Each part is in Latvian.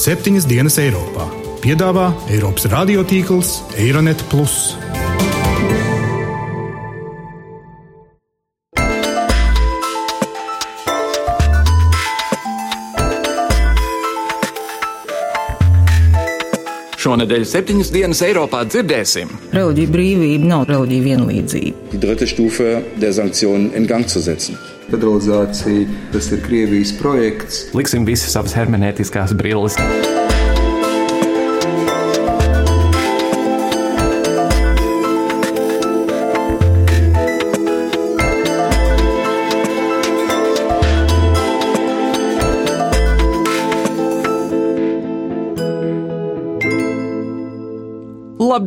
septiņas dienas Eiropā. Piedāvā Eiropas radiotīkls Eironet. Šonadēļ septiņas dienas Eiropā dzirdēsim. Reliģija brīvība nav reliģija vienlīdzība. Die dritte Stufe der Sanktionen in Gang zu setzen. Federalizācija, tas ir Krievijas projekts. Liksim visas savas hermenētiskās brilles.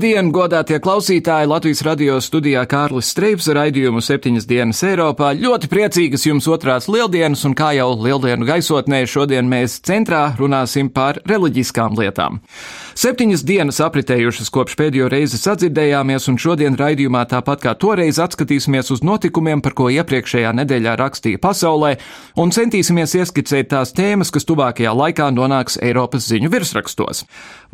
Labdien, godātie klausītāji! Latvijas radio studijā Kārlis Streips raidījumu septiņas dienas Eiropā. Ļoti priecīgas jums otrās lieldienas, un kā jau lieldienu gaisotnē, šodien mēs centrā runāsim par reliģiskām lietām. Septiņas dienas apritējušas kopš pēdējo reizi sadzirdējāmies, un šodien raidījumā tāpat kā toreiz atskatīsimies uz notikumiem, par ko iepriekšējā nedēļā rakstīja pasaulē, un centīsimies ieskicēt tās tēmas, kas tuvākajā laikā nonāks Eiropas ziņu virsrakstos.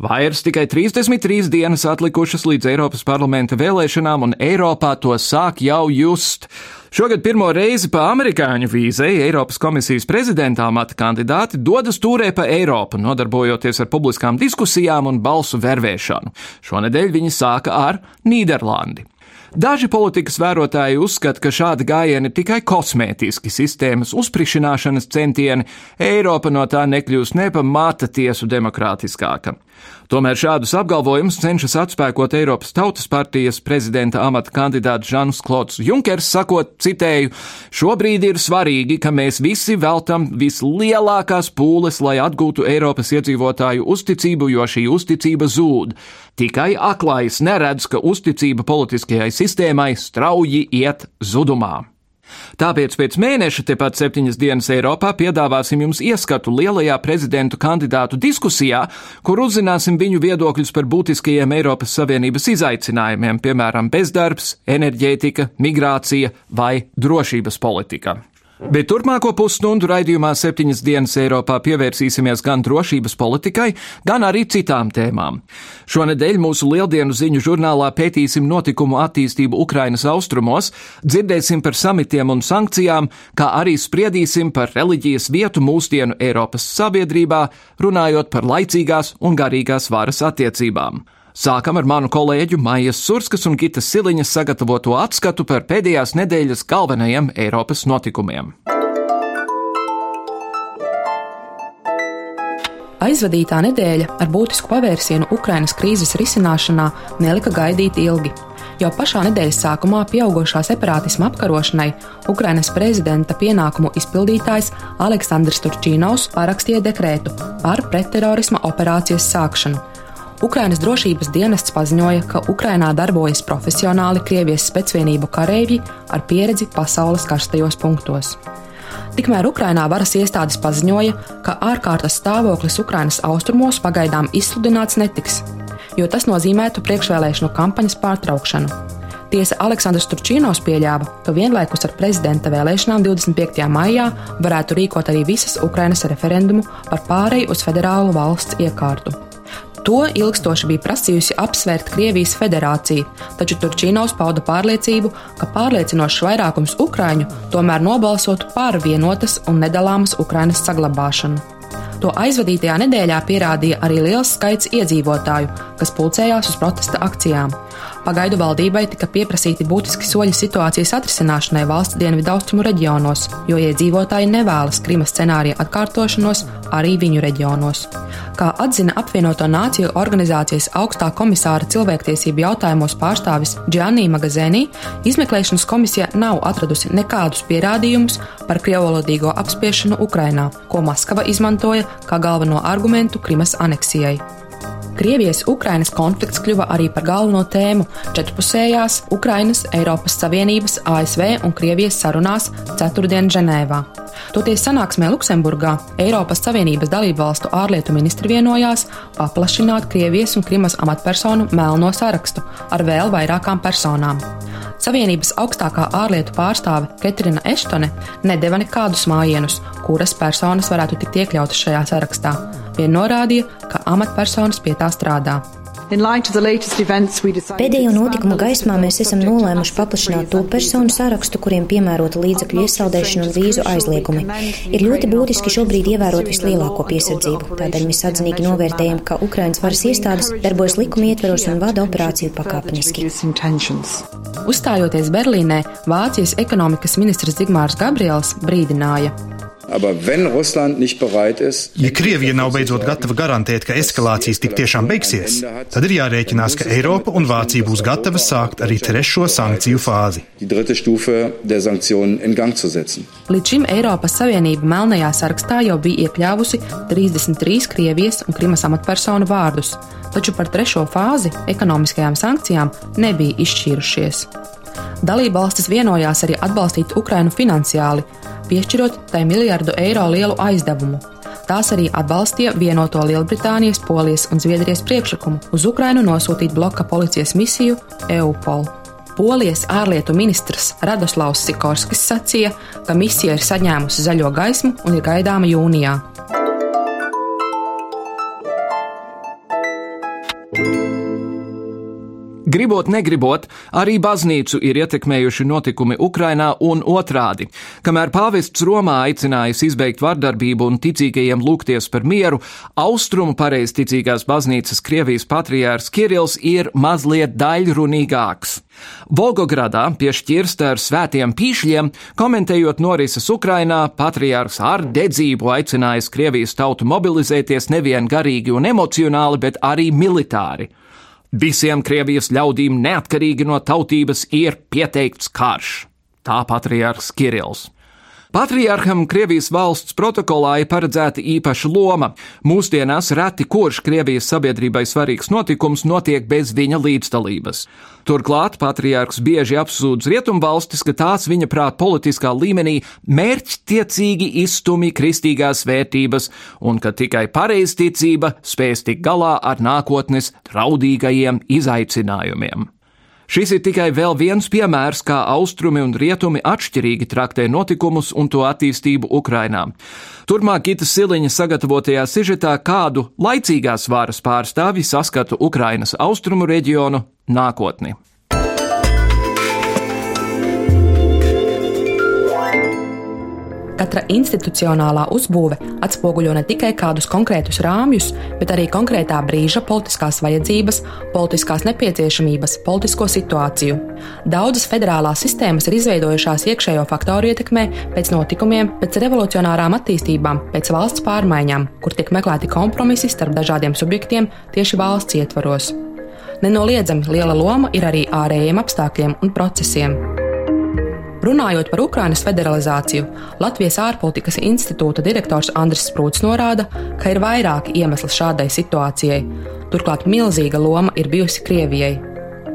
Vairs tikai 33 dienas atlikušas līdz Eiropas parlamenta vēlēšanām, un Eiropā to sāk jau just. Šogad pirmo reizi pa amerikāņu vīzei Eiropas komisijas prezidenta amata kandidāti dodas tūrē pa Eiropu, nodarbojoties ar publiskām diskusijām un balsu vervēšanu. Šonedēļ viņi sāka ar Nīderlandi. Daži politikas vērotāji uzskata, ka šādi gājieni ir tikai kosmētiski sistēmas uzprišināšanas centieni, Eiropa no tā nekļūs ne pa mata tiesu demokrātiskāka. Tomēr šādus apgalvojumus cenšas atspēkot Eiropas Tautas partijas prezidenta amata kandidāts Žans Klods Junkers, sakot, citēju, šobrīd ir svarīgi, ka mēs visi veltam vislielākās pūles, lai atgūtu Eiropas iedzīvotāju uzticību, jo šī uzticība zūd. Tikai aklais neredz, ka uzticība politiskajai sistēmai strauji iet zudumā. Tāpēc pēc mēneša, tepat septiņas dienas Eiropā, piedāvāsim jums ieskatu lielajā prezidentu kandidātu diskusijā, kur uzzināsim viņu viedokļus par būtiskajiem Eiropas Savienības izaicinājumiem, piemēram, bezdarbs, enerģētika, migrācija vai drošības politika. Bet turpmāko pusstundu raidījumā septiņas dienas Eiropā pievērsīsimies gan drošības politikai, gan arī citām tēmām. Šonedēļ mūsu lieldienu ziņu žurnālā pētīsim notikumu attīstību Ukrainas austrumos, dzirdēsim par samitiem un sankcijām, kā arī spriedīsim par reliģijas vietu mūsdienu Eiropas sabiedrībā, runājot par laicīgās un garīgās varas attiecībām. Sākam ar manu kolēģu Maijas Surskas un Gitas Siliņas sagatavoto atskatu par pēdējās nedēļas galvenajiem Eiropas notikumiem. Aizvadītā nedēļa ar būtisku pavērsienu Ukrainas krīzes risināšanā nelika gaidīt ilgi. Jau pašā nedēļas sākumā pieaugušā separātisma apkarošanai Ukrainas prezidenta pienākumu izpildītājs Aleksandrs Turčīnaus parakstīja dekrētu par pretterorisma operācijas sākšanu, Ukrainas drošības dienests paziņoja, ka Ukrainā darbojas profesionāli Krievijas specvienību kareivji ar pieredzi pasaules karstajos punktos. Tikmēr Ukrainā varas iestādes paziņoja, ka ārkārtas stāvoklis Ukrainas austrumos pagaidām izsludināts netiks, jo tas nozīmētu priekšvēlēšanu kampaņas pārtraukšanu. Tiesa Aleksandrs Turčīnos pieļāva, ka vienlaikus ar prezidenta vēlēšanām 25. maijā varētu rīkot arī visas Ukrainas referendumu par pāreju uz federālu valsts iekārtu. To ilgstoši bija prasījusi apsvērt Krievijas federācija, taču Turčīnaus pauda pārliecību, ka pārliecinošs vairākums ukrāņu tomēr nobalsotu par vienotas un nedalāmas Ukrainas saglabāšanu. To aizvadītajā nedēļā pierādīja arī liels skaits iedzīvotāju, kas pulcējās uz protesta akcijām. Pagaidu valdībai tika pieprasīti būtiski soļi situācijas atrisināšanai valsts dienvidaustrumu reģionos, jo iedzīvotāji nevēlas Krimas scenārija atkārtošanos arī viņu reģionos. Kā atzina apvienoto nāciju organizācijas augstā komisāra cilvēktiesību jautājumos pārstāvis Gianni Magazēnī, izmeklēšanas komisija nav atradusi nekādus pierādījumus par krievalodīgo apspiešanu Ukrainā, ko Maskava izmantoja kā galveno argumentu Krimas aneksijai. Krievijas-Ukrainas konflikts kļuva arī par galveno tēmu četrpusējās Ukrainas, Eiropas Savienības, ASV un Krievijas sarunās ceturtdien Ženēvā. Toties sanāksmē Luksemburgā Eiropas Savienības dalību valstu ārlietu ministri vienojās paplašināt Krievijas un Krimas amatpersonu melno sarakstu ar vēl vairākām personām. Savienības augstākā ārlietu pārstāve Ketrina Eštone nedeva nekādus mājienus, kuras personas varētu tikt iekļautas šajā sarakstā. Vien norādīja, ka amatpersonas pie tā strādā. Pēdējo notikumu gaismā mēs esam nolēmuši paplašināt to personu sarakstu, kuriem piemērota līdzekļu iesaldēšana un vīzu aizliegumi. Ir ļoti būtiski šobrīd ievērot vislielāko piesardzību, tādēļ mēs atzinīgi novērtējam, ka Ukrainas varas iestādes darbojas likuma ietveros un vada operāciju pakāpeniski. Uzstājoties Berlīnē, Vācijas ekonomikas ministrs Zigmārs Gabriels brīdināja. Ja Krievija nav beidzot gatava garantēt, ka eskalācijas tik tiešām beigsies, tad ir jārēķinās, ka Eiropa un Vācija būs gatavas sākt arī trešo sankciju fāzi. Līdz šim Eiropas Savienība melnajā sarakstā jau bija iekļāvusi 33 Krievijas un Krimas amatpersonu vārdus, taču par trešo fāzi ekonomiskajām sankcijām nebija izšķīrušies. Dalībvalstis vienojās arī atbalstīt Ukrainu finansiāli, piešķirot tai miljardu eiro lielu aizdevumu. Tās arī atbalstīja vienoto Lielbritānijas, Polijas un Zviedrijas priekšlikumu uz Ukrainu nosūtīt bloka policijas misiju EUPOL. Polijas ārlietu ministrs Radoslavs Sikorskis sacīja, ka misija ir saņēmusi zaļo gaismu un ir gaidāma jūnijā. Gribot, negribot, arī baznīcu ir ietekmējuši notikumi Ukrainā un otrādi. Kamēr pāvests Romā aicinājis izbeigt vardarbību un ticīgajiem lūgties par mieru, austrumu pareizticīgās baznīcas Krievijas patriārs Kirils ir mazliet daļrunīgāks. Volgogradā pie šķirsta ar svētiem pīšļiem, komentējot norises Ukrainā, patriārs ar dedzību aicinājis Krievijas tautu mobilizēties nevien garīgi un emocionāli, bet arī militāri. Visiem Krievijas ļaudīm neatkarīgi no tautības ir pieteikts karš. Tā patriārhs Kirills. Patriarham Krievijas valsts protokolā ir paredzēta īpaša loma. Mūsdienās reti kurš Krievijas sabiedrībai svarīgs notikums notiek bez viņa līdzdalības. Turklāt patriārhs bieži apsūdz rietumvalstis, ka tās viņa prāt politiskā līmenī mērķtiecīgi izstumj kristīgās vērtības un ka tikai pareizticība spēs tikt galā ar nākotnes traudīgajiem izaicinājumiem. Šis ir tikai vēl viens piemērs, kā austrumi un rietumi atšķirīgi traktē notikumus un to attīstību Ukrainā. Turmāk Gita Siliņa sagatavotajā sižetā kādu laicīgās varas pārstāvi saskatu Ukrainas austrumu reģionu nākotni. Katra institucionālā uzbūve atspoguļo ne tikai kādus konkrētus rāmjus, bet arī konkrētā brīža politiskās vajadzības, politiskās nepieciešamības, politisko situāciju. Daudzas federālās sistēmas ir izveidojušās iekšējo faktoru ietekmē, pēc notikumiem, pēc revolucionārām attīstībām, pēc valsts pārmaiņām, kur tiek meklēti kompromisi starp dažādiem subjektiem tieši valsts ietvaros. Nenoliedzami liela loma ir arī ārējiem apstākļiem un procesiem. Runājot par Ukrainas federalizāciju, Latvijas ārpolitikas institūta direktors Andris Sprūts norāda, ka ir vairāki iemesli šādai situācijai. Turklāt milzīga loma ir bijusi Krievijai.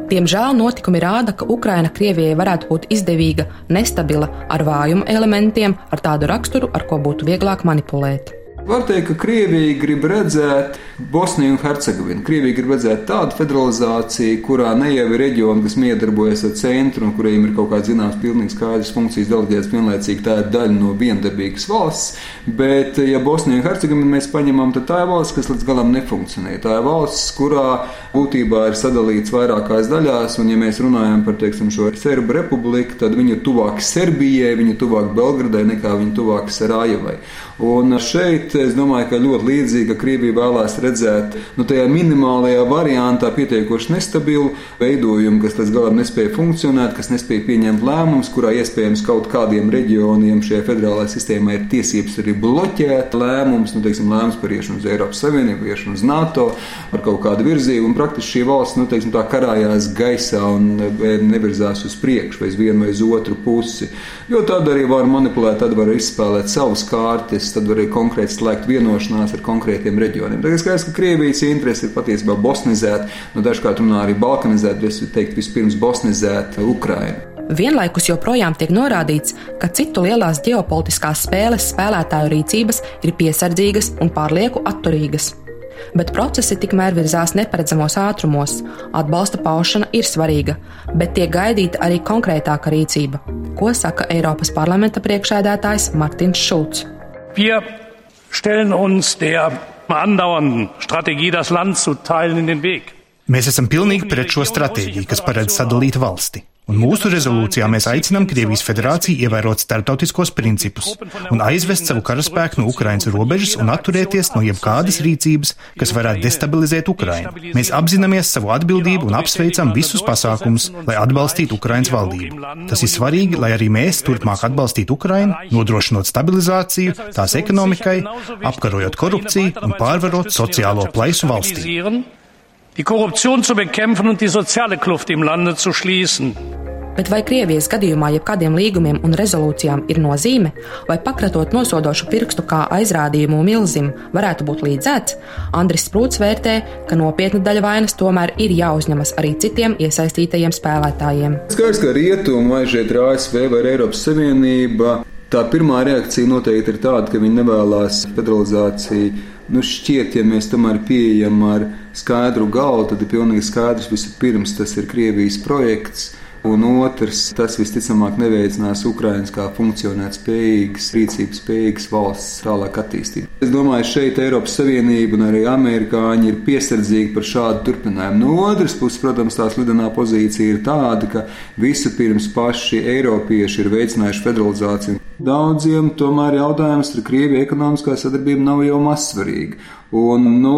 Diemžēl notikumi rāda, ka Ukraina Krievijai varētu būt izdevīga, nestabila, ar vājumu elementiem, ar tādu raksturu, ar ko būtu vieglāk manipulēt. Var teikt, ka Krievija grib redzēt Bosniju un Hercegovinu. Krievija grib redzēt tādu federalizāciju, kurā ne jau ir reģioni, kas miedarbojas ar centru un kuriem ir kaut kāds zināms, pilnīgi skaidrs funkcijas deleģēts vienlaicīgi. Tā ir daļa no viendabīgas valsts. Bet, ja Bosniju un Hercegovinu mēs paņemam, tad tā ir valsts, kas līdz galam nefunkcionē. Tā ir valsts, kurā būtībā ir sadalīts vairākās daļās, un ja mēs runājam par teiksim, šo Serbu republiku, tad viņa ir tuvāk Serbijai, viņa ir tuvāk Belgradai nekā viņa tuvāk Sarajevai. Un šeit es domāju, ka ļoti līdzīgi, ka Krievija vēlās redzēt nu, tajā minimālajā variantā pietiekoši nestabilu veidojumu, kas līdz galam nespēja funkcionēt, kas nespēja pieņemt lēmumus, kurā iespējams kaut kādiem reģioniem šajā federālajā sistēmā ir tiesības arī bloķēt lēmumus, nu, teiksim, lēmums par iešanu uz Eiropas Savienību, iešanu uz NATO, par kaut kādu virzību. Un praktiski šī valsts, nu, teiksim, tā karājās gaisā un nevirzās uz priekšu vai uz vienu vai uz otru pusi. Jo tad arī var manipulēt, tad var izspēlēt savas kārtas intereses, tad var arī konkrēti slēgt vienošanās ar konkrētiem reģioniem. Tagad skaidrs, ka Krievijas interese ir patiesībā bosnizēt, nu dažkārt runā arī balkanizēt, bet es teiktu vispirms bosnizēt Ukrainu. Vienlaikus joprojām tiek norādīts, ka citu lielās ģeopolitiskās spēles spēlētāju rīcības ir piesardzīgas un pārlieku atturīgas. Bet procesi tikmēr virzās neparedzamos ātrumos. Atbalsta paušana ir svarīga, bet tiek gaidīta arī konkrētāka rīcība. Ko saka Eiropas parlamenta priekšēdētājs Martins Šulcs? Wir stellen uns der andauernden Strategie, das Land zu teilen, in den Weg. Mēs esam pilnīgi pret šo stratēģiju, kas paredz sadalīt valsti. Un mūsu rezolūcijā mēs aicinām Krievijas federāciju ievērot starptautiskos principus un aizvest savu karaspēku no Ukrainas robežas un atturēties no jebkādas rīcības, kas varētu destabilizēt Ukrainu. Mēs apzināmies savu atbildību un apsveicam visus pasākumus, lai atbalstītu Ukrainas valdību. Tas ir svarīgi, lai arī mēs turpmāk atbalstītu Ukrainu, nodrošinot stabilizāciju tās ekonomikai, apkarojot korupciju un pārvarot sociālo plaisu valstī die Korruption zu bekämpfen und die soziale Kluft im Lande zu schließen. Bet vai Krievijas gadījumā jebkādiem līgumiem un rezolūcijām ir nozīme, vai pakratot nosodošu pirkstu kā aizrādījumu milzim varētu būt līdzēts? Andris Sprūts vērtē, ka nopietna daļa vainas tomēr ir jāuzņemas arī citiem iesaistītajiem spēlētājiem. Skaidrs, ka rietumi vai šeit ASV vai Eiropas Savienība, tā pirmā reakcija noteikti ir tāda, ka viņi nevēlas federalizāciju Nu, šķiet, ja mēs tomēr pieejam ar skaidru galvu, tad ir pilnīgi skaidrs, vispirms tas ir Krievijas projekts. Un otrs, tas visticamāk neveicinās Ukraiņas kā funkcionēt spējīgas, rīcības spējīgas valsts tālāk attīstību. Es domāju, šeit Eiropas Savienība un arī amerikāņi ir piesardzīgi par šādu turpinājumu. No otras puses, protams, tās lidenā pozīcija ir tāda, ka vispirms paši eiropieši ir veicinājuši federalizāciju. Daudziem tomēr jautājums ar Krieviju ekonomiskā sadarbība nav jau mazsvarīga. Un, nu,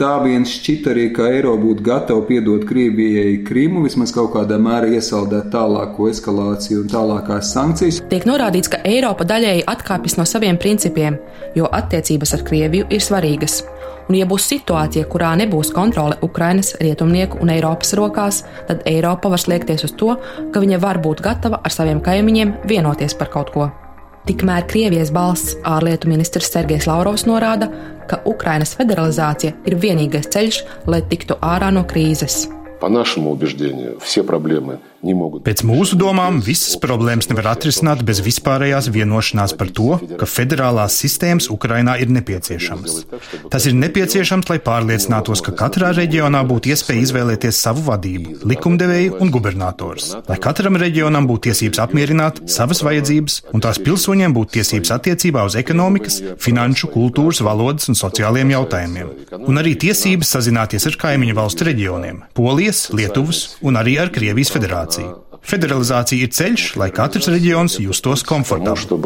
Tā viens šķita arī, ka eiro būtu gatava piedot Krievijai Krimu, vismaz kaut kādā mērā iesaldēt tālāko eskalāciju un tālākās sankcijas. Tiek norādīts, ka Eiropa daļēji atkāpjas no saviem principiem, jo attiecības ar Krieviju ir svarīgas. Un, ja būs situācija, kurā nebūs kontrole Ukrainas, rietumnieku un Eiropas rokās, tad Eiropa var slēgties uz to, ka viņa var būt gatava ar saviem kaimiņiem vienoties par kaut ko. Tikmēr Krievijas balss ārlietu ministrs Sergejs Lavrovs norāda, ka Ukrainas federalizācija ir vienīgais ceļš, lai tiktu ārā no krīzes. По нашему убеждению, все проблемы Pēc mūsu domām, visas problēmas nevar atrisināt bez vispārējās vienošanās par to, ka federālās sistēmas Ukrainā ir nepieciešamas. Tas ir nepieciešams, lai pārliecinātos, ka katrā reģionā būtu iespēja izvēlēties savu vadību, likumdevēju un gubernators, lai katram reģionam būtu tiesības apmierināt savas vajadzības un tās pilsoņiem būtu tiesības attiecībā uz ekonomikas, finanšu, kultūras, valodas un sociāliem jautājumiem, un arī tiesības sazināties ar kaimiņu valstu reģioniem - Polijas, Lietuvas un arī ar Krievijas federāciju federalizāciju. Federalizācija ir ceļš, lai katrs reģions justos komfortabli.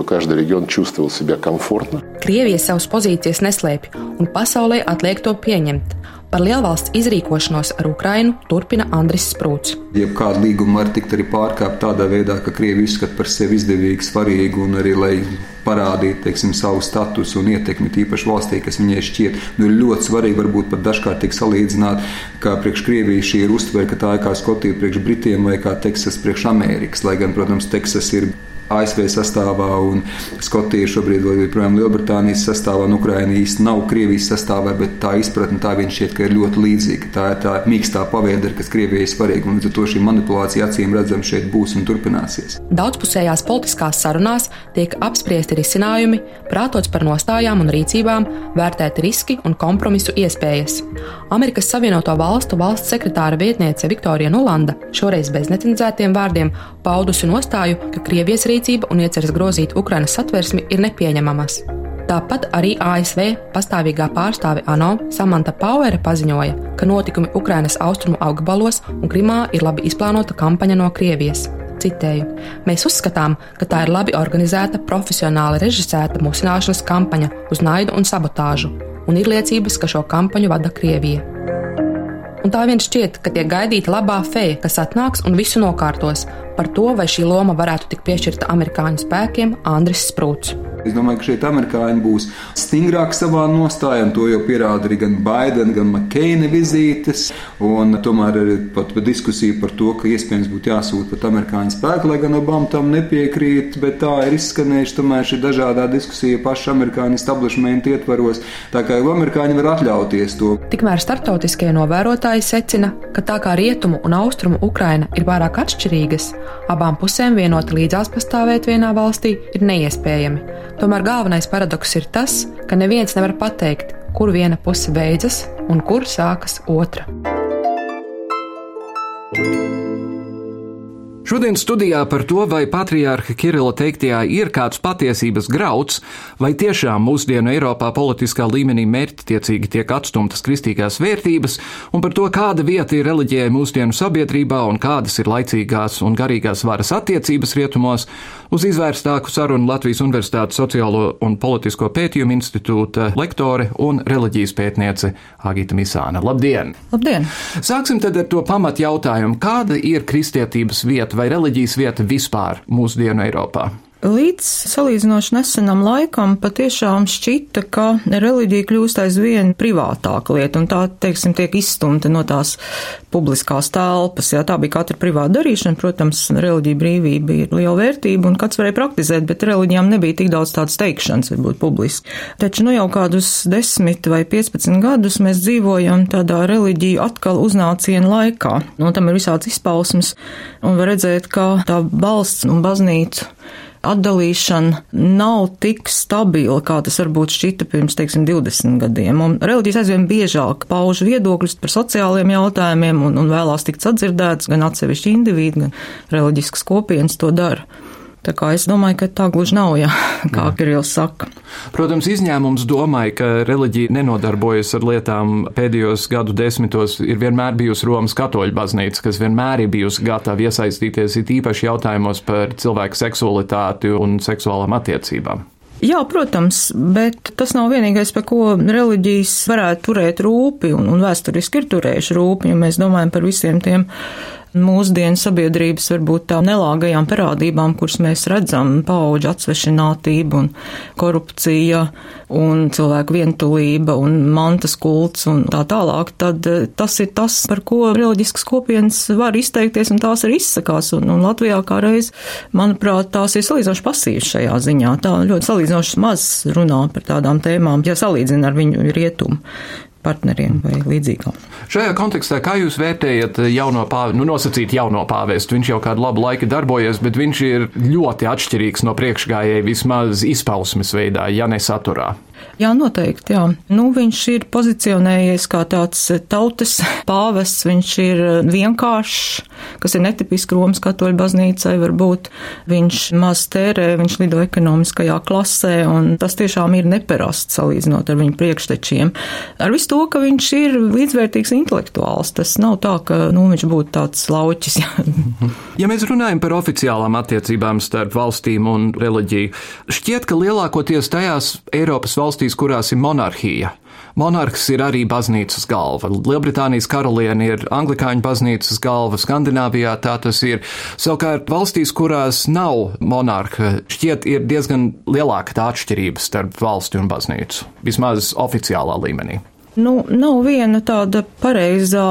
Krievija savas pozīcijas neslēpj, un pasaulē atliek to pieņemt. Par lielvalsts izrīkošanos ar Ukrainu turpina Andris Sprūts. Jebkāda līguma var tikt arī pārkāpta tādā veidā, ka Krievija uzskata par sevi izdevīgu, svarīgu un arī, lai parādītu teiksim, savu statusu un ietekmi tīpaši valstī, kas viņai šķiet nu, ļoti svarīgi. Varbūt pat dažkārt tiek salīdzināt, kā priekš Krievijas šī ir uztvere, ka tā ir kā Skotija priekš Britiem vai kā Teksas priekš Amerikas. Lai gan, protams, Teksas ir ASV sastāvā un Skotija šobrīd vēl joprojām Lielbritānijas sastāvā un Ukraina īsti nav Krievijas sastāvā, bet tā izpratne tā vien šķiet, ka ir ļoti līdzīga. Tā ir tā mīkstā pavēdera, kas Krievijai svarīga, un līdz ar to šī manipulācija acīm redzam šeit būs un turpināsies. Daudzpusējās politiskās sarunās tiek apspriesti risinājumi, prātots par nostājām un rīcībām, vērtēti riski un kompromisu iespējas. Amerikas Savienoto Valstu valsts sekretāra vietniece Viktorija Nulanda šoreiz bez necenzētiem vārdiem paudusi nostāju, ka Krievijas rīcība un ieceres grozīt Ukrainas satversmi ir nepieņemamas. Tāpat arī ASV pastāvīgā pārstāve ANO Samanta Pauere paziņoja, ka notikumi Ukrainas austrumu augbalos un Krimā ir labi izplānota kampaņa no Krievijas. Citēju: Mēs uzskatām, ka tā ir labi organizēta, profesionāli režisēta musināšanas kampaņa uz naidu un sabotāžu, un ir liecības, ka šo kampaņu vada Krievija un tā vien šķiet, ka tiek gaidīta labā feja, kas atnāks un visu nokārtos. Par to, vai šī loma varētu tikt piešķirta amerikāņu spēkiem, Andris Sprūts. Es domāju, ka šeit amerikāņi būs stingrāki savā nostājā, un to jau pierāda arī gan Baidena, gan Makeina vizītes. Tomēr arī pat diskusija par to, ka iespējams būtu jāsūta pat amerikāņu spēku, lai gan Obama tam nepiekrīt, bet tā ir izskanējuši tomēr šī dažādā diskusija paša amerikāņu establishment ietvaros. Tā kā jau amerikāņi var atļauties to. Tikmēr starptautiskie novērotāji secina, ka tā kā rietumu un austrumu Ukraina ir pārāk atšķirīgas, abām pusēm vienoti līdzās pastāvēt vienā valstī ir neiespējami. Tomēr galvenais paradoks ir tas, ka neviens nevar pateikt, kur viena puse beidzas un kur sākas otra. Šodien studijā par to, vai patriārha Kirila teiktajā ir kāds patiesības grauds, vai tiešām mūsdienu Eiropā politiskā līmenī mērķtiecīgi tiek atstumtas kristīgās vērtības, un par to, kāda vieta ir reliģijai mūsdienu sabiedrībā un kādas ir laicīgās un garīgās varas attiecības rietumos, uz izvērstāku sarunu Latvijas Universitātes sociālo un politisko pētījumu institūta lektore un reliģijas pētniece Agita Misāna. Labdien! Labdien! Sāksim tad ar to pamat jautājumu, kāda ir kristietības vieta vai reliģijas vieta vispār mūsdienu Eiropā? Līdz salīdzinoši nesenam laikam patiešām šķita, ka reliģija kļūst aizvien privātāka lieta, un tā, teiksim, tiek izstumta no tās publiskās telpas. Jā, tā bija katra privāta darīšana. Protams, reliģija brīvība ir liela vērtība, un kāds varēja praktizēt, bet reliģijām nebija tik daudz tādas teikšanas, varbūt publiski. Taču nu jau kādus 10 vai 15 gadus mēs dzīvojam tādā reliģiju atkal uznācienu laikā. Nu, tam ir visāds izpausmes, un var redzēt, ka tā balsts un baznīca atdalīšana nav tik stabila, kā tas varbūt šķita pirms, teiksim, 20 gadiem. Un reliģijas aizvien biežāk pauž viedokļus par sociāliem jautājumiem un, un vēlās tikt sadzirdēts gan atsevišķi individi, gan reliģiskas kopienas to dara. Tā kā es domāju, ka tā gluži nav, jā, kā Kirillis saka. Protams, izņēmums domāja, ka reliģija nenodarbojas ar lietām pēdējos gadu desmitos, ir vienmēr bijusi Romas katoļu baznīca, kas vienmēr ir bijusi gatava iesaistīties it īpaši jautājumos par cilvēku seksualitāti un seksuālām attiecībām. Jā, protams, bet tas nav vienīgais, par ko reliģijas varētu turēt rūpi, un, un vēsturiski ir turējuši rūpi, ja mēs domājam par visiem tiem mūsdienu sabiedrības varbūt tā nelāgajām parādībām, kuras mēs redzam, pauģu atsvešinātība un korupcija un cilvēku vientulība un mantas kults un tā tālāk, tad eh, tas ir tas, par ko reliģiskas kopienas var izteikties un tās arī izsakās. Un, un Latvijā kā reiz, manuprāt, tās ir salīdzinoši pasīvas šajā ziņā. Tā ļoti salīdzinoši maz runā par tādām tēmām, ja salīdzina ar viņu rietumu partneriem vai līdzīgām. Šajā kontekstā, kā jūs vērtējat jauno pāvestu, nu nosacīt jauno pāvestu? Viņš jau kādu labu laiku darbojas, bet viņš ir ļoti atšķirīgs no priekšgājēji vismaz izpausmes veidā, ja ne saturā. Jā, noteikti, jā. Nu, viņš ir pozicionējies kā tāds tautas pāvests, viņš ir vienkāršs, kas ir netipiski Romas katoļu baznīcai, varbūt viņš maz tērē, viņš lido ekonomiskajā klasē, un tas tiešām ir neparasts salīdzinot ar viņu priekštečiem. Ar visu to, ka viņš ir līdzvērtīgs intelektuāls, tas nav tā, ka, nu, viņš būtu tāds lauķis. ja mēs runājam par oficiālām attiecībām starp valstīm un reliģiju, šķiet, ka lielākoties tajās Eiropas valstīs, kurās ir monarhija, Monarhs ir arī baznīcas galva. Lielbritānijas karaliene ir anglikāņu baznīcas galva, Skandināvijā tā tas ir. Savukārt valstīs, kurās nav monarha, šķiet ir diezgan lielāka tā atšķirība starp valsti un baznīcu, vismaz oficiālā līmenī. Nu, nav viena tāda pareizā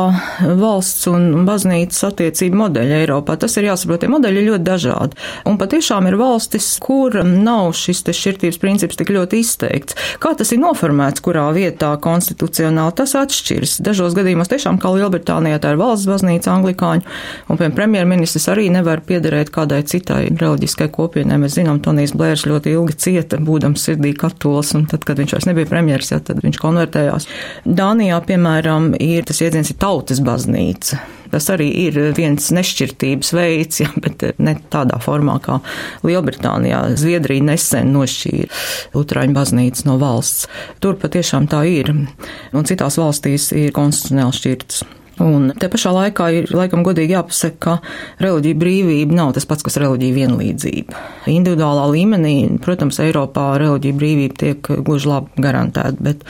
valsts un baznīcas attiecība modeļa Eiropā. Tas ir jāsaprot, tie modeļi ir ļoti dažādi. Un patiešām ir valstis, kur nav šis šķirtības princips tik ļoti izteikts. Kā tas ir noformēts, kurā vietā konstitucionāli tas atšķiras. Dažos gadījumos tiešām kā Lielbritānijā tā ir valsts baznīca anglikāņu, un, piemēram, premjerministrs arī nevar piederēt kādai citai reliģiskai kopienai. Mēs zinām, Tonijs Blērs ļoti ilgi cieta, būdams sirdī katols, un tad, kad viņš vairs nebija premjeras, jā, tad viņš konvertējās. Dānijā, piemēram, ir tas jēdziens ir tautas baznīca. Tas arī ir viens nešķirtības veids, ja, bet ne tādā formā kā Lielbritānijā. Zviedrija nesen nošķīra Lutāņu baznīcu no valsts. Tur patiešām tā ir. Un citās valstīs ir konstitucionāli šķirtas. Un te pašā laikā ir laikam godīgi jāpasaka, ka reliģija brīvība nav tas pats, kas reliģija vienlīdzība. Individuālā līmenī, protams, Eiropā reliģija brīvība tiek gluži labi garantēta, bet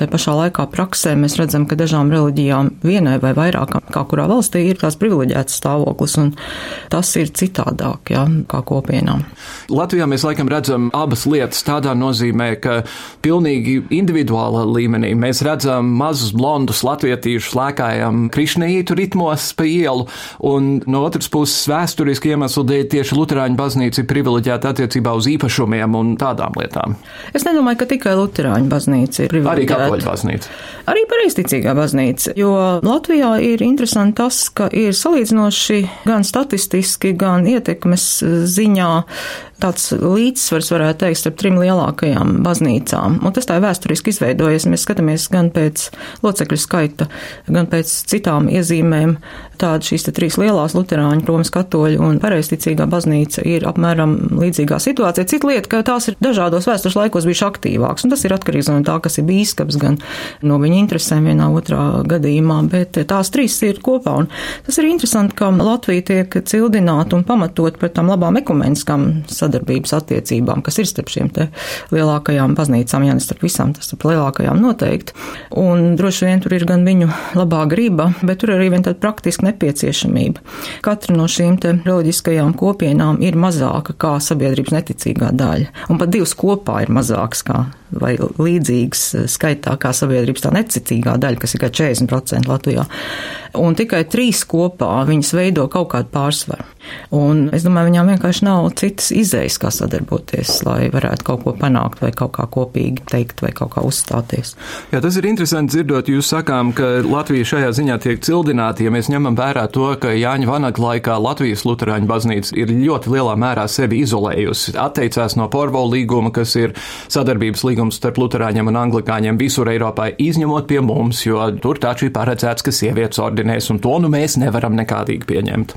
te pašā laikā praksē mēs redzam, ka dažām reliģijām vienai vai vairākām, kā kurā valstī, ir tās privileģētas stāvoklis, un tas ir citādāk, jā, kā kopienām. Latvijā mēs laikam redzam abas lietas tādā nozīmē, ka pilnīgi individuālā līmenī mēs redzam mazus blondus latvietīšus lēkājam krišnītu ritmos pa ielu, un no otras puses vēsturiski iemeslu dēļ tieši Lutāņu baznīca ir privileģēta attiecībā uz īpašumiem un tādām lietām. Es nedomāju, ka tikai Lutāņu baznīca ir privileģēta. Arī katoļu baznīca. Arī pareizticīgā baznīca, jo Latvijā ir interesanti tas, ka ir salīdzinoši gan statistiski, gan ietekmes ziņā tāds līdzsvars, varētu teikt, starp trim lielākajām baznīcām. Un tas tā ir vēsturiski izveidojies. Mēs skatāmies gan pēc locekļu skaita, gan pēc citām iezīmēm. Tāda šīs trīs lielās luterāņu, Romas katoļu un pareizticīgā baznīca ir apmēram līdzīgā situācijā. Cita lieta, ka tās ir dažādos vēstures laikos bijušas aktīvākas, un tas ir atkarīgs no tā, kas ir bīskaps, gan no viņa interesēm vienā otrā gadījumā, bet tās trīs ir kopā. Un tas ir interesanti, ka Latvija tiek cildināta un pamatot par tām labām ekumeniskām sadarbības attiecībām, kas ir starp šiem te lielākajām baznīcām, ja ne starp visām, tas starp lielākajām noteikti. Un droši vien tur ir gan viņu labā griba, bet tur arī vien tāda praktiska nepieciešamība. Katra no šīm te reliģiskajām kopienām ir mazāka kā sabiedrības neticīgā daļa, un pat divas kopā ir mazākas kā vai līdzīgas skaitā kā sabiedrības tā necicīgā daļa, kas ir kā 40% Latvijā. Un tikai trīs kopā viņas veido kaut kādu pārsvaru. Un es domāju, viņām vienkārši nav citas izējas, kā sadarboties, lai varētu kaut ko panākt, vai kaut kā kopīgi teikt, vai kaut kā uzstāties. Jā, tas ir interesanti dzirdot, jūs sakām, ka Latvija šajā ziņā tiek cildināta, ja mēs ņemam vērā to, ka Jāņa Vanaga laikā Latvijas Lutāņu baznīca ir ļoti lielā mērā sevi izolējusi, atteicās no Porvo līguma, kas ir sadarbības līgums starp Lutāņiem un Anglikāņiem visur Eiropā, izņemot pie mums, jo tur taču ir paredzēts, ka sievietes ordinēs, un to nu mēs nevaram nekādīgi pieņemt.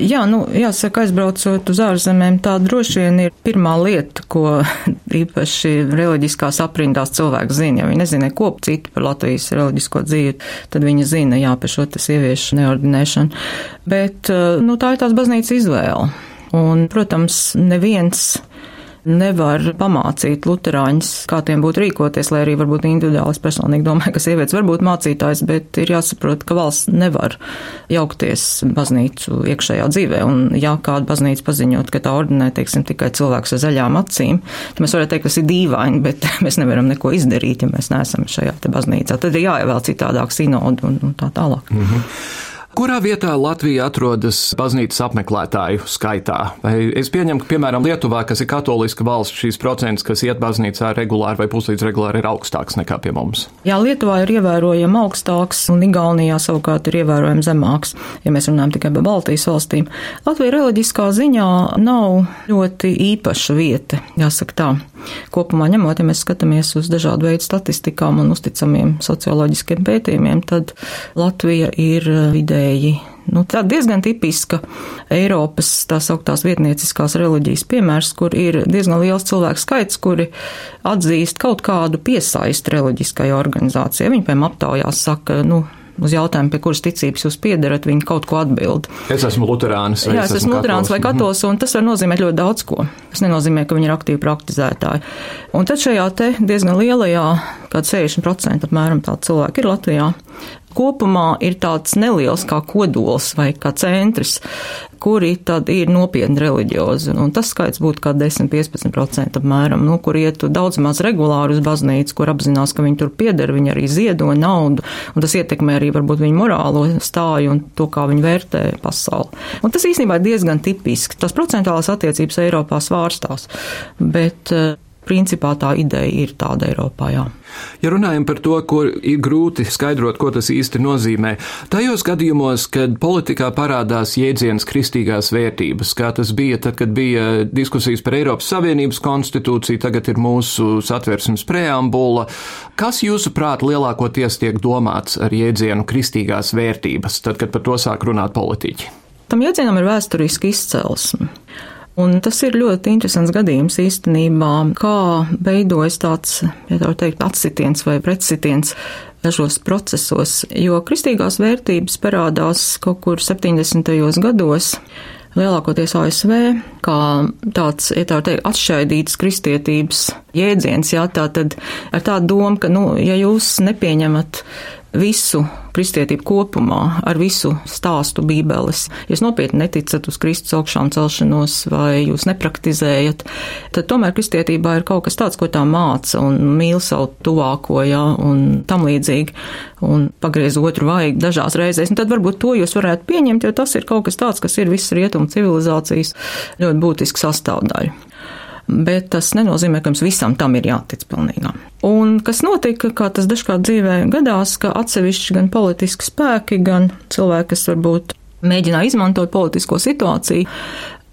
Jā, nu, jāsaka, aizbraucot uz ārzemēm, tā droši vien ir pirmā lieta, ko īpaši reliģiskās aprindās cilvēks zina. Ja viņi nezina ko citu par Latvijas reliģisko dzīvi, tad viņi zina, jā, par šo tas sieviešu neordinēšanu. Bet, nu, tā ir tās baznīcas izvēle. Un, protams, neviens nevar pamācīt luterāņus, kā tiem būtu rīkoties, lai arī varbūt individuāli personīgi domāju, ka sievietes var būt mācītājs, bet ir jāsaprot, ka valsts nevar jaukties baznīcu iekšējā dzīvē. Un ja kāda baznīca paziņot, ka tā ordinē, teiksim, tikai cilvēks ar zaļām acīm, tad mēs varētu teikt, tas ir dīvaini, bet mēs nevaram neko izdarīt, ja mēs neesam šajā te baznīcā. Tad ir jāievēl citādāk sinodu un, un tā tālāk. Mm -hmm. Kurā vietā Latvija atrodas baznīcas apmeklētāju skaitā? Vai es pieņemu, ka, piemēram, Lietuvā, kas ir katoliska valsts, šīs procents, kas iet baznīcā regulāri vai puslīdz regulāri, ir augstāks nekā pie mums? Jā, Lietuvā ir ievērojami augstāks, un Igaunijā savukārt ir ievērojami zemāks, ja mēs runājam tikai par Baltijas valstīm. Latvija reliģiskā ziņā nav ļoti īpaša vieta, jāsaka tā. Kopumā ņemot, ja mēs skatāmies uz dažādu veidu statistikām un uzticamiem socioloģiskiem pētījumiem, tad Latvija ir vidēji nu, tā diezgan tipiska Eiropas tā sauktās vietnieciskās reliģijas piemērs, kur ir diezgan liels cilvēku skaits, kuri atzīst kaut kādu piesaisti reliģiskai organizācijai. Viņi, piemēram, aptaujās saka, nu, uz jautājumu, pie kuras ticības jūs piedarat, viņi kaut ko atbild. Es esmu luterānis. Jā, es, es esmu luterānis vai katols, un tas var nozīmēt ļoti daudz ko. Tas nenozīmē, ka viņi ir aktīvi praktizētāji. Un tad šajā te diezgan lielajā, kāda 60% apmēram tādu cilvēku ir Latvijā, kopumā ir tāds neliels kā kodols vai kā centrs, kuri tad ir nopietni reliģiozi. Un tas skaits būtu kā 10-15% apmēram, nu, kur iet daudz maz regulāri uz baznīcu, kur apzinās, ka viņi tur pieder, viņi arī ziedo naudu, un tas ietekmē arī varbūt viņu morālo stāju un to, kā viņi vērtē pasauli. Un tas īstenībā ir diezgan tipiski. Tas procentuālās attiecības Eiropā svārstās, bet principā tā ideja ir tāda Eiropā. Jā. Ja runājam par to, ko ir grūti skaidrot, ko tas īsti nozīmē, tajos gadījumos, kad politikā parādās jēdziens kristīgās vērtības, kā tas bija tad, kad bija diskusijas par Eiropas Savienības konstitūciju, tagad ir mūsu satversmes preambula, kas jūsuprāt lielākoties tiek domāts ar jēdzienu kristīgās vērtības, tad, kad par to sāk runāt politiķi? Tam jēdzienam ir vēsturiski izcelsme. Un tas ir ļoti interesants gadījums īstenībā, kā veidojas tāds, ja tā var teikt, atsitiens vai pretsitiens dažos procesos, jo kristīgās vērtības parādās kaut kur 70. gados lielākoties ASV, kā tāds, ja tā teikt, atšķaidīts kristietības jēdziens, jā, tā tad ar tādu domu, ka, nu, ja jūs nepieņemat visu kristietību kopumā, ar visu stāstu Bībeles. Ja jūs nopietni neticat uz Kristus augšām celšanos vai jūs nepraktizējat, tad tomēr kristietībā ir kaut kas tāds, ko tā māca un mīl savu tuvāko, jā, un tam līdzīgi, un pagriez otru vajag dažās reizēs. Un tad varbūt to jūs varētu pieņemt, jo tas ir kaut kas tāds, kas ir visas rietumu civilizācijas ļoti būtiska sastāvdaļa bet tas nenozīmē, ka mums visam tam ir jātic pilnīgā. Un kas notika, kā tas dažkārt dzīvē gadās, ka atsevišķi gan politiski spēki, gan cilvēki, kas varbūt mēģināja izmantot politisko situāciju,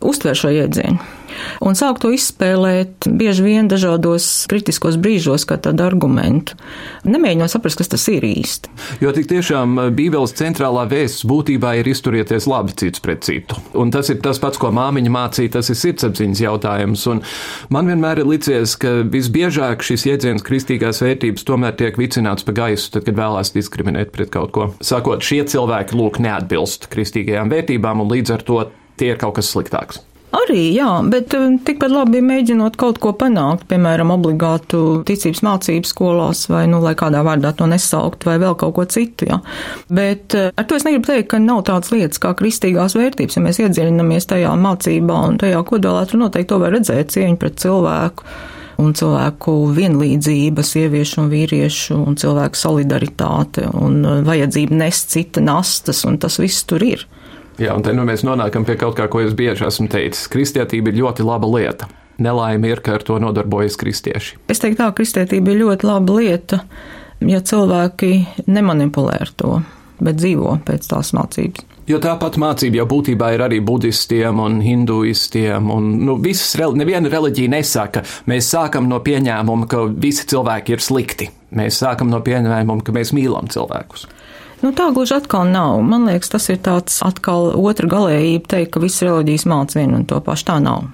uztver šo iedzienu. Un sāk to izspēlēt bieži vien dažādos kritiskos brīžos kā tādu argumentu. Nemēģinot saprast, kas tas ir īsti. Jo tik tiešām eh, Bībeles centrālā vēsts būtībā ir izturieties labi cits pret citu. Un tas ir tas pats, ko māmiņa mācīja, tas ir sirdsapziņas jautājums. Un man vienmēr ir licies, ka visbiežāk šis jēdziens kristīgās vērtības tomēr tiek vicināts pa gaisu, tad, kad vēlās diskriminēt pret kaut ko. Sakot, šie cilvēki lūk neatbilst kristīgajām vērtībām un līdz ar to tie ir kaut kas sliktāks. Arī, jā, bet um, tikpat labi mēģinot kaut ko panākt, piemēram, obligātu ticības mācību skolās, vai, nu, lai kādā vārdā to nesaukt, vai vēl kaut ko citu, jā. Bet uh, ar to es negribu teikt, ka nav tādas lietas kā kristīgās vērtības, ja mēs iedziļinamies tajā mācībā un tajā kodolā, tur noteikti to var redzēt cieņu pret cilvēku un cilvēku vienlīdzība, sieviešu un vīriešu, un cilvēku solidaritāte, un uh, vajadzība nest cita nastas, un tas viss tur ir. Jā, un te nu mēs nonākam pie kaut kā, ko es bieži esmu teicis. Kristietība ir ļoti laba lieta. Nelaime ir, ka ar to nodarbojas kristieši. Es teiktu, tā kristietība ir ļoti laba lieta, ja cilvēki nemanipulē ar to, bet dzīvo pēc tās mācības. Jo tāpat mācība jau būtībā ir arī budistiem un hinduistiem. Un, nu, visas, neviena reliģija nesaka, mēs sākam no pieņēmuma, ka visi cilvēki ir slikti. Mēs sākam no pieņēmuma, ka mēs mīlam cilvēkus. Nu, tā gluži atkal nav. Man liekas, tas ir tāds atkal otra galējība teikt, ka visas reliģijas māca vienu un to pašu. Tā nav.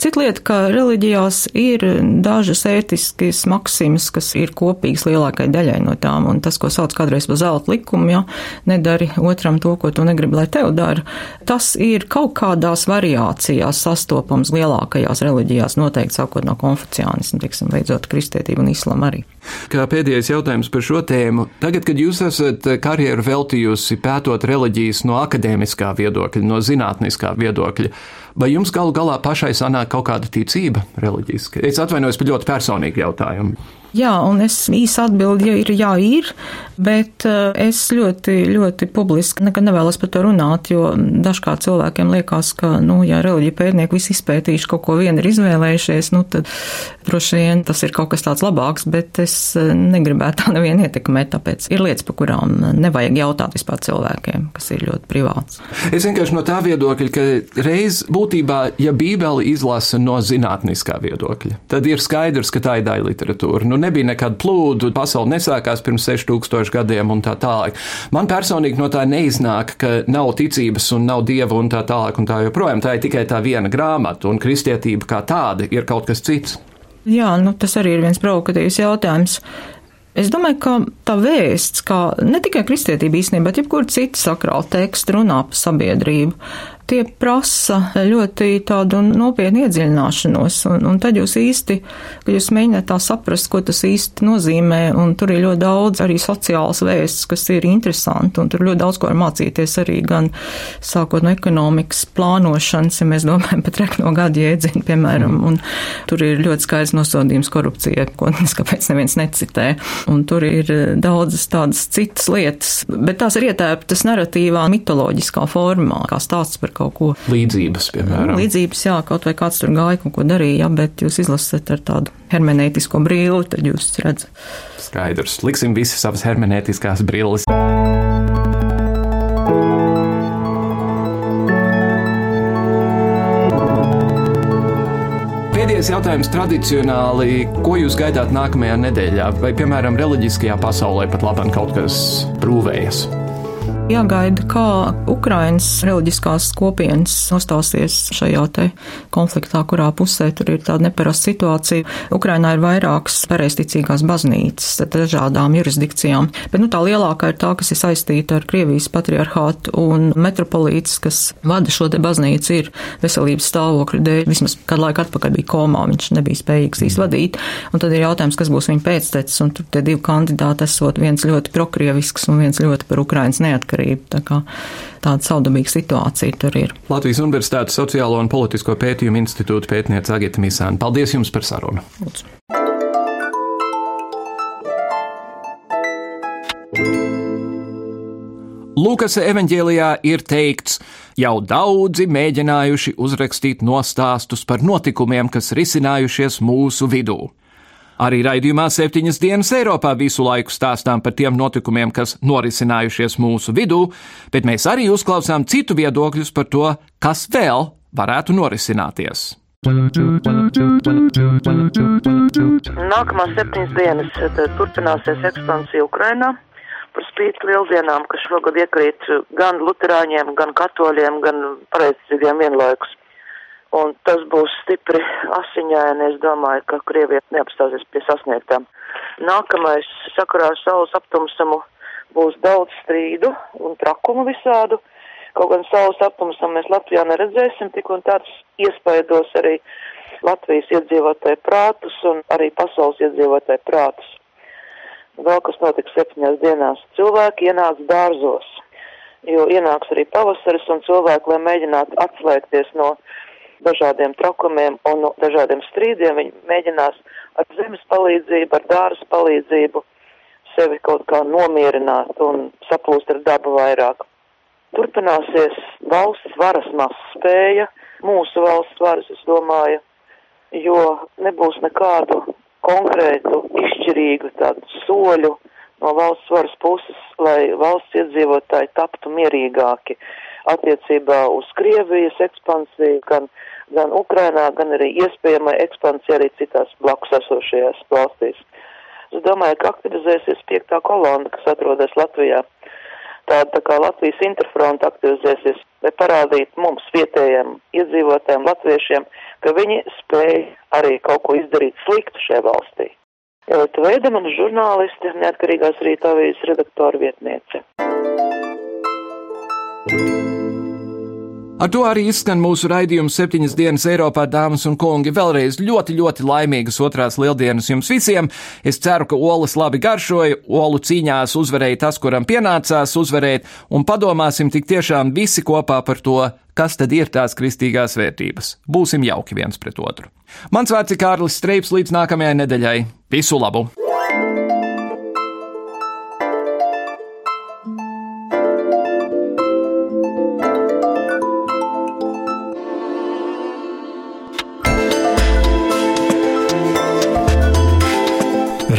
Cita lieta, ka reliģijās ir dažas ētiskas maksimas, kas ir kopīgas lielākai daļai no tām, un tas, ko sauc kādreiz par zelta likumu, ja nedari otram to, ko tu negribi, lai tev dara, tas ir kaut kādās variācijās sastopams lielākajās reliģijās, noteikti sākot no konfuciānismu, teiksim, beidzot kristietību un islamu arī. Kā pēdējais jautājums par šo tēmu. Tagad, kad jūs esat karjeru veltījusi pētot reliģijas no akadēmiskā viedokļa, no zinātniskā viedokļa, Vai jums galu galā pašai sanāk kaut kāda ticība reliģiska? Es atvainojos par ļoti personīgu jautājumu. Jā, un es īsi atbildu, ja ir, jā, ir, bet eh, es ļoti, ļoti publiski nekad nevēlos par to runāt, jo dažkārt cilvēkiem liekas, ka, nu, ja reliģija pētnieki visi izpētījuši kaut ko vienu ir izvēlējušies, nu, tad droši vien tas ir kaut kas tāds labāks, bet es eh, negribētu tā nevienu ietekmēt, tāpēc ir lietas, par kurām nevajag jautāt vispār cilvēkiem, kas ir ļoti privāts. Es vienkārši no tā viedokļa, ka reiz būtībā, ja Bībeli izlasa no zinātniskā viedokļa, tad ir skaidrs, ka tā ir daļa literatūra. Nu, nebija nekāda plūdu, pasaule nesākās pirms 6000 gadiem un tā tālāk. Man personīgi no tā neiznāk, ka nav ticības un nav dieva un tā tālāk un tā joprojām. Tā ir tikai tā viena grāmata, un kristietība kā tāda ir kaut kas cits. Jā, nu, tas arī ir viens provokatīvs jautājums. Es domāju, ka tā vēsts, kā ne tikai kristietība īstenībā, bet jebkur cita sakrāla teksta runā par sabiedrību, tie prasa ļoti tādu nopietnu iedziļināšanos, un, un tad jūs īsti, kad jūs mēģināt tā saprast, ko tas īsti nozīmē, un tur ir ļoti daudz arī sociāls vēsts, kas ir interesanti, un tur ļoti daudz ko var mācīties arī gan sākot no ekonomikas plānošanas, ja mēs domājam pat rekno gadu jēdzienu, piemēram, mm. un tur ir ļoti skaidrs nosodījums korupcijai, ko kāpēc neviens necitē, un tur ir daudzas tādas citas lietas, bet tās ir ietēptas narratīvā mitoloģiskā formā, kā stāsts par kaut ko. Līdzības, piemēram. Nu, līdzības, jā, kaut vai kāds tur gāja, kaut ko darīja, jā, bet jūs izlasat ar tādu hermenētisko brīli, tad jūs redzat. Skaidrs. Liksim visi savas hermenētiskās brilles. Pēdējais jautājums tradicionāli, ko jūs gaidāt nākamajā nedēļā? Vai, piemēram, reliģiskajā pasaulē pat labāk kaut kas brūvējas? Jāgaida, kā Ukrainas reliģiskās kopienas nostāsies šajā te konfliktā, kurā pusē tur ir tāda neparasta situācija. Ukrainā ir vairākas pareisticīgās baznīcas ar dažādām jurisdikcijām, bet nu, tā lielākā ir tā, kas ir saistīta ar Krievijas patriarchātu un metropolīts, kas vada šo te baznīcu, ir veselības stāvokļa dēļ. Vismaz kādu laiku atpakaļ bija komā, viņš nebija spējīgs īsti vadīt. Un tad ir jautājums, kas būs viņa pēctecis, un tur tie divi kandidāti esot viens ļoti prokrievisks un viens ļoti par Ukrainas neatkarību neatkarību. Tā kā tāda saudabīga situācija tur ir. Latvijas Universitātes Sociālo un Politisko pētījumu institūta pētniece Agita Misāna. Paldies jums par sarunu! Lūdzu. Lūkas evanģēlijā ir teikts, jau daudzi mēģinājuši uzrakstīt nostāstus par notikumiem, kas risinājušies mūsu vidū. Arī raidījumā septiņas dienas Eiropā visu laiku stāstām par tiem notikumiem, kas norisinājušies mūsu vidū, bet mēs arī uzklausām citu viedokļus par to, kas vēl varētu norisināties. Nākamās septiņas dienas turpināsies ekspansija Ukrainā. Par spīti lieldienām, kas šogad iekrīt gan luterāņiem, gan katoļiem, gan pareizcīgiem vienlaikus. Un tas būs stipri asiņaini. Es domāju, ka Krievija neapstāsies pie sasniegtām. Nākamais sakarā ar saules aptumsumu būs daudz strīdu un trakumu visādu. Kaut gan saules aptumsam mēs Latvijā neredzēsim, tik un tāds iespaidos arī Latvijas iedzīvotāju prātus un arī pasaules iedzīvotāju prātus. Vēl kas notiks septiņās dienās. Cilvēki ienāks dārzos, jo ienāks arī pavasaris un cilvēki, lai mēģinātu atslēgties no dažādiem trakumiem un dažādiem strīdiem, viņi mēģinās ar zemes palīdzību, ar dārza palīdzību sevi kaut kā nomierināt un saplūst ar dabu vairāk. Turpināsies valsts varas spēja, mūsu valsts varas, es domāju, jo nebūs nekādu konkrētu, izšķirīgu tādu soļu no valsts varas puses, lai valsts iedzīvotāji taptu mierīgāki attiecībā uz Krievijas ekspansiju, gan, gan Ukrainā, gan arī iespējamai ekspansija arī citās blakus esošajās valstīs. Es domāju, ka aktivizēsies piektā kolona, kas atrodas Latvijā. Tāda tā kā Latvijas interfronta aktivizēsies, lai parādītu mums vietējiem iedzīvotājiem, latviešiem, ka viņi spēj arī kaut ko izdarīt sliktu šajā valstī. Elita Veidemana žurnāliste, neatkarīgās rīta avīzes redaktora vietniece. Ar to arī izskan mūsu raidījums septiņas dienas Eiropā, dāmas un kungi. Vēlreiz ļoti, ļoti laimīgas otrās lieldienas jums visiem. Es ceru, ka olas labi garšoja, olu cīņās uzvarēja tas, kuram pienācās uzvarēt, un padomāsim tik tiešām visi kopā par to, kas tad ir tās kristīgās vērtības. Būsim jauki viens pret otru. Mans vārds ir Kārlis Streips līdz nākamajai nedēļai. Visu labu!